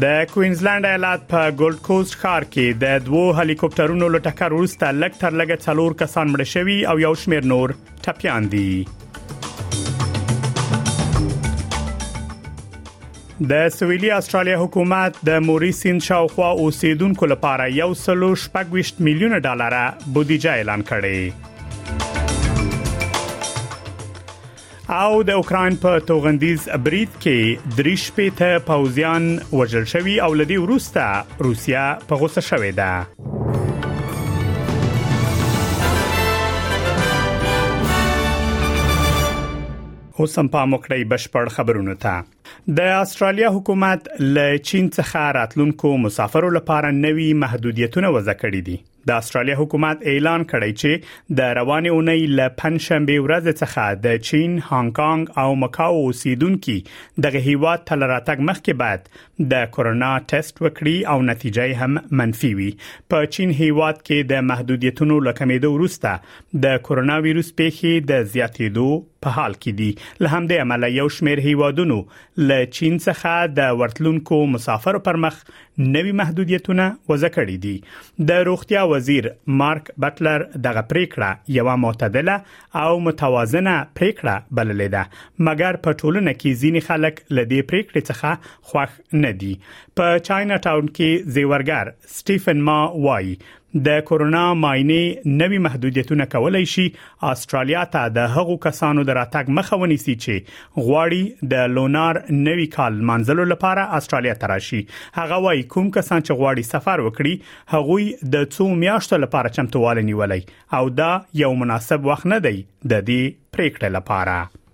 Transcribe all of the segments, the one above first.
د کوینزلند ایالت په ګولډ کوست ښار کې د دوو هلیکوپټرونو له ټکر وروسته لږ تر لږه څلور کسان مړ شوي او یو شمېر نور ټپيان دي د سویلي استرالیا حکومت د موري سین شاوخوا اوسیدونکو لپاره یو سلو شپږ میلیونه ډالر بودیجه اعلان کړې او د اوکرين په توغنديز بريد کې درې شپې ته پوزيان وژل شوي او لدی وروسته روسیا په غوسه شوې ده اوس هم پام وکړئ بشپړ خبرونه ته د استرالیا حکومت له چین څخه راتلونکو مسافرو لپاره نوي محدودیتونه وضع کړي دي د استرالیا حکومت اعلان کړی چې د روانې اونۍ له پنځشنبه ورځې څخه د چین، هانګ کانګ او مکاو اوسیدونکو دغه هیواد ته لراتګ مخکې باید د کورونا ټیسټ وکړي او نتیجه هم منفي وي. په چین هیواد کې د محدودیتونو لکمېدو وروسته د کورونا وایروس پیښې د زیاتېدو په حال کې دي له همدې امله یو شمېر هیوادونو له چین څخه د ورتلونکو مسافرو پر مخ نوي محدودیتونه وضع کړي دي د روغتیا وزیر مارک بټلر دغه پریکړه یو معتدله او متوازنه پریکړه بللې ده مګر په ټولنه کې ځینی خلک له دې پریکړې څخه خوښ نه دي په چاینا ټاون کې زیورګر سټیفن ما وایي د کورونا ماینه نوي محدودیتونه کولای شي استرالیا ته د هغو کسانو د راتګ مخه ونیسي چې غواړي د لونار نوي کال منځلو لپاره استرالیا ته راشي هغه وايي کوم کسان چې غواړي سفر وکړي هغوی د څو میاشتو لپاره چمتووالی نیولای او دا یو مناسب وخت نه دی د دې پریکړې لپاره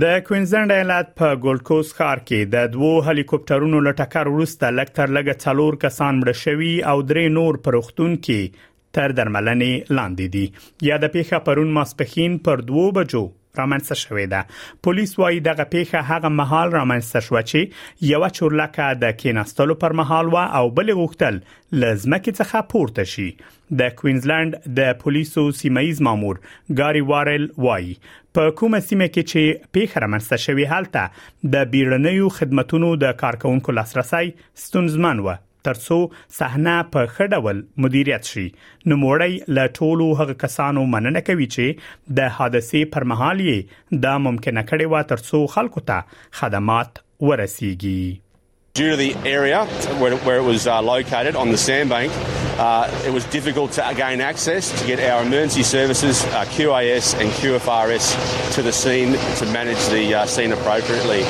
د کوینزلند ایالت په ګولډ کوست ښار کې د دوو هلیکوپټرونو له ټکر وروسته لږ تر لږه څلور کسان مړه شوي او درې نور پر وختون کې تر درملنې لاندې دي یا د پیښه پرون ماسپخین پر دوو بجو رامنځته شوې ده پولیس وایي دغه پیښه هغه مهال رامنځته شو چې یو چورلکه د کیناستلو پر مهال و او بل غوښتل لزمکه څخه پورته شي د کوینزلند د پولیسو سیمایز مامور ګاری وارل وایي په کومه سیمه کې چې پیښه رامنځته شوې هلته د بیړنیو خدماتو د کارکونکو لاسرسي ستونزمن و ترڅو صحنه په خډول مدیریت شي نو موړی له ټولو هغه کسانو مننه کوي چې د حادثې پر مهال یې دا ممکنه کړې و ترڅو خلکو ته خدمات ورسیږي Due to the area where, where it was uh, located on the sandbank, Uh, it was difficult to gain access to get our emergency services, uh, QAS and QFRS, to the scene to manage the uh, scene appropriately.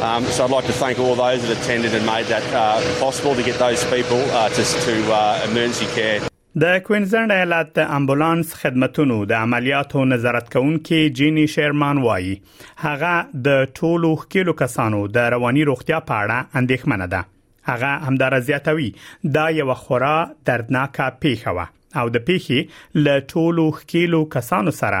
Um, so I'd like to thank all those that attended and made that uh, possible to get those people uh, to, to uh, emergency care. د کوینزلند ایالت د امبولانس خدمتونو د عملیاتو نظارت کوونکې جینی شیرمان وایي هغه د ټولو ښکیلو کسانو د رواني روغتیا په اړه اندېښمنه ده هغه همدار زیاتوي دا یو خورا دردناکه پیښه و او د پیښې له ټولو ښکیلو کسانو سره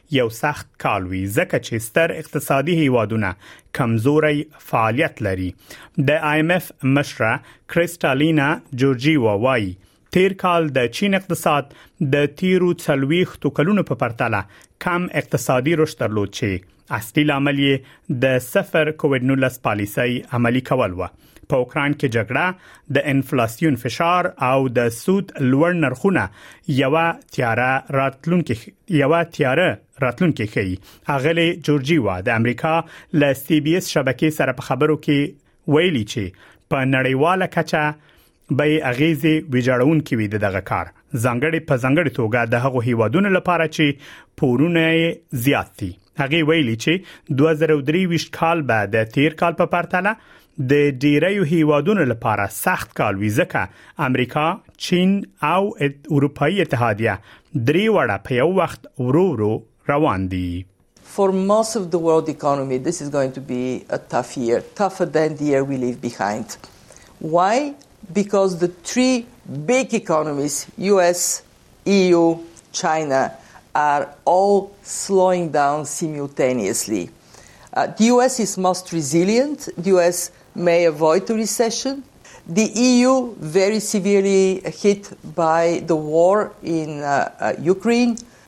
یو سخت کال وي ځکه چې ستر اقتصادي هیوادونه کمزوري فعالیت لري د آی ایم ایف مشره کریستالینا جورجیوا وایي تیر کال د چین اقتصاد د تیرو څلويختو کلونو په پرتله کم اقتصادي رشد درلود چې اصلي لامل یې د صفر کووډ 19 پالیسۍ عملی کول و په اوکران کې جګړه د انفلاسیون فشار او د سود لوړ نرخونه یو تیاره راتلونکي یو تیاره راتلونکي کوي اغلی جورجي وا د امریکا ل سی بي اس شبکې سره په خبرو کې ویلي چې په نړیواله کچه به یې اغیزې ویجاړونکې وي د دغه کار ځانګړي په ځانګړي توګه د هغو هیوادونو لپاره چې پورونه زیات دي هغه ویلي چې 2023 کال به د تیر کال په پرتله د ډیریو هیوادونو لپاره سخت کال وي ځکه امریکا، چین او اروپאי اتحادیه درې وړه په یو وخت ورو ورو روان دي For most of the world economy, this is going to be a tough year, tougher than the year we leave behind. Why? Because the three big economies, US, EU, China, are all slowing down simultaneously. Uh, the US is most resilient. The US may avoid recession. The EU very severely hit by the war in uh, uh, Ukraine.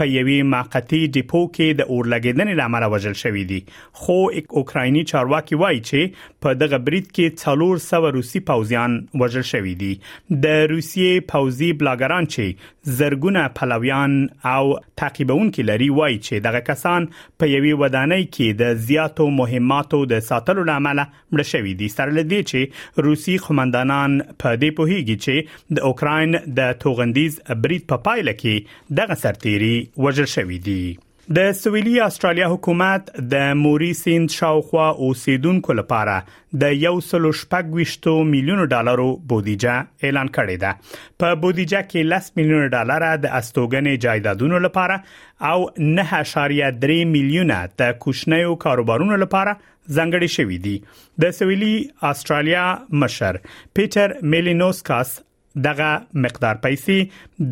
په یوې موقتي ډیپو کې د اورلګیدنې لامل وژل شوې دي خو اوکرایني چارواکي وایي چې په دغه برید کې څلور سو روسي پوځیان وژل شوې دي د روسیې پوځي بلاګران چې زرګونه پلویان او تعقیبونکي لري وایي چې دغه کسان په یوې ودانۍ کې د زیاتو مهماتو د ساتلو لامل مړ شوی دی سره لدی چې روسي قومندانان په دې پوهیږي چې د اوکرين د توغندیز برید په پایله کې دغه سرتيري وژل شوی دی د سویلي استرالیا حکومت د موري سیند شاوخوا اوسیدونکو لپاره د 1.8 میلیون ډالرو بودیجه اعلان کړې ده په بودیجه کې 10 میلیون ډالر د استوګنې جایدادونو لپاره او 9.3 میلیونه د کوچنیو کاروبارونو لپاره ځنګړې شوې دي د سویلي استرالیا مشر پیټر میلینوسکاس دغه مقدار پیسې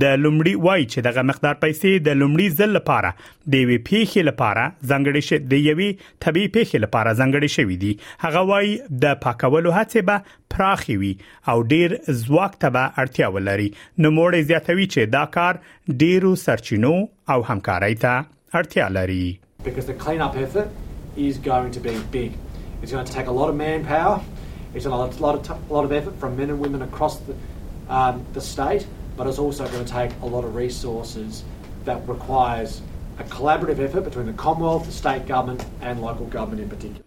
د لومړي وای چې دغه مقدار پیسې د لومړي ځل لپاره د وی پیخي لپاره ځنګړې شي د یوي طبي پیخي لپاره ځنګړې شوې دي هغه وای د پاکولو هڅه به پراخي وي او ډیر ځواک ته به اړتیا ولري نو موړې زیاتوي چې دا کار ډیرو سرچینو او همکارۍ ته اړتیا لري because the clean up effort is going to be big it's going to take a lot of manpower It's a lot, a lot, of, a lot of effort from men and women across the, um, the state, but it's also going to take a lot of resources that requires a collaborative effort between the Commonwealth, the state government, and local government in particular.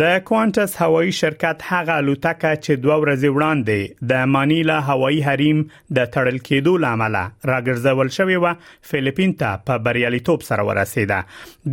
د کوانټس هوایی شرکت هغه الوتکه چې دوه ورځې وړاندې د مانیلا هوایی حریم د تړل کېدو لامل راګرځول شوې و فلیپین ته په بریالیتوب سره ورسیده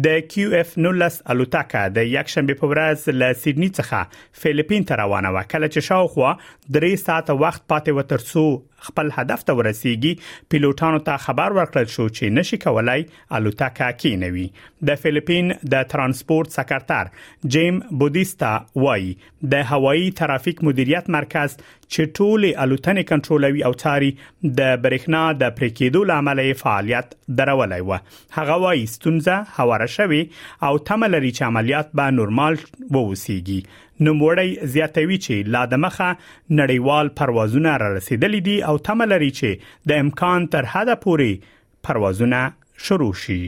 د کیو اف 19 الوتکه د یک شنبه په ورځ له سیدنی څخه فلیپین ته روانه و کله چې شاوخوا 3 ساعت وخت پاتې و ترڅو خپل هدف ته ورسیږي پیلوټانو ته خبر ورکړل شو چې نشي کولای الوتکه کینوي د فلیپین د ترانسپورت سکرتر جیم بودیستا وایي د هوایی ترافیک مدیریت مرکز چې ټول الوتنې کنټرولوي او څاري د برېښنا د پریکېدو لامل فعالیت درولای و هغه وایي ستونزه هواره شوی او تمه لري چې عملیات به نورمال ووسیږي نوموړی زیاتوي چې لا د مخه نړیوال پروازونه را رسیدلې دي او تمه لري چې د امکان تر حد پورې پروازونه شروع شي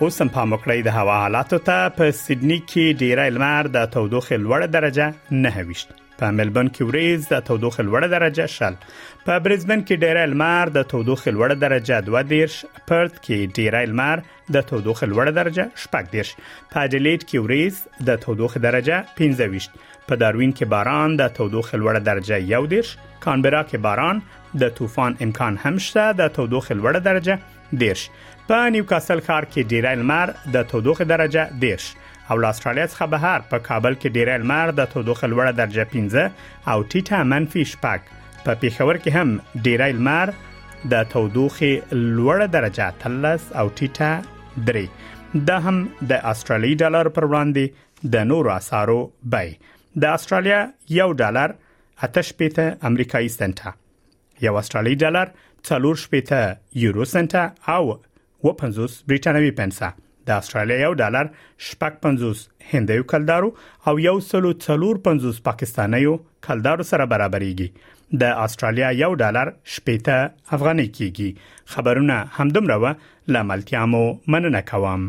اوس هم پام وکړئ د هوا حالاتو ته په سیدنی کې ډیره لمر د تودوخې لوړه درجه نه هويشت په ملبن کې وریځ د تودوخې لوړه درجه شل په برزبن کې ډیری لمر د تودوخې لوړه درجه 2 دیرش پرت کې ډیری لمر د تودوخې لوړه درجه شپږ دیرش په اډلیډ کې وریځ د تودوخې درجه 15 په داروین کې باران د تودوخې لوړه درجه 1 دیرش کانبرا کې باران د طوفان امکان هم شته د تودوخې لوړه درجه دیرش په نیوکاسل ښار کې ډیری لمر د تودوخې درجه دیرش او له استرالیا څخه بهر په کابل کې ډیری لمر د تودوخې لوړه درجه 15 او ټیټه منفي شپږ په پیښور کې هم ډیری لمر د تودوخې لوړه درجه 13 او ټیټه 3 دا هم د استرالی ډالر پر وړاندې د نورو اسعارو بای د استرالیا یو ډالر اتش پیته امریکایي سنټه یو استرالی ډالر څلور شپېته یورو سنټه او و پنځوس بریټانوي پنسه د استرالیا یو ډالر شپږ پنځوس هندیو کلدارو او یو سلو څلور پنځوس پاکستانیو کلدارو سره برابرېږي د استرالیا یو ډالر شپېته افغانۍ کېږي خبرونه همدومره و لاملتیا مو مننه کوم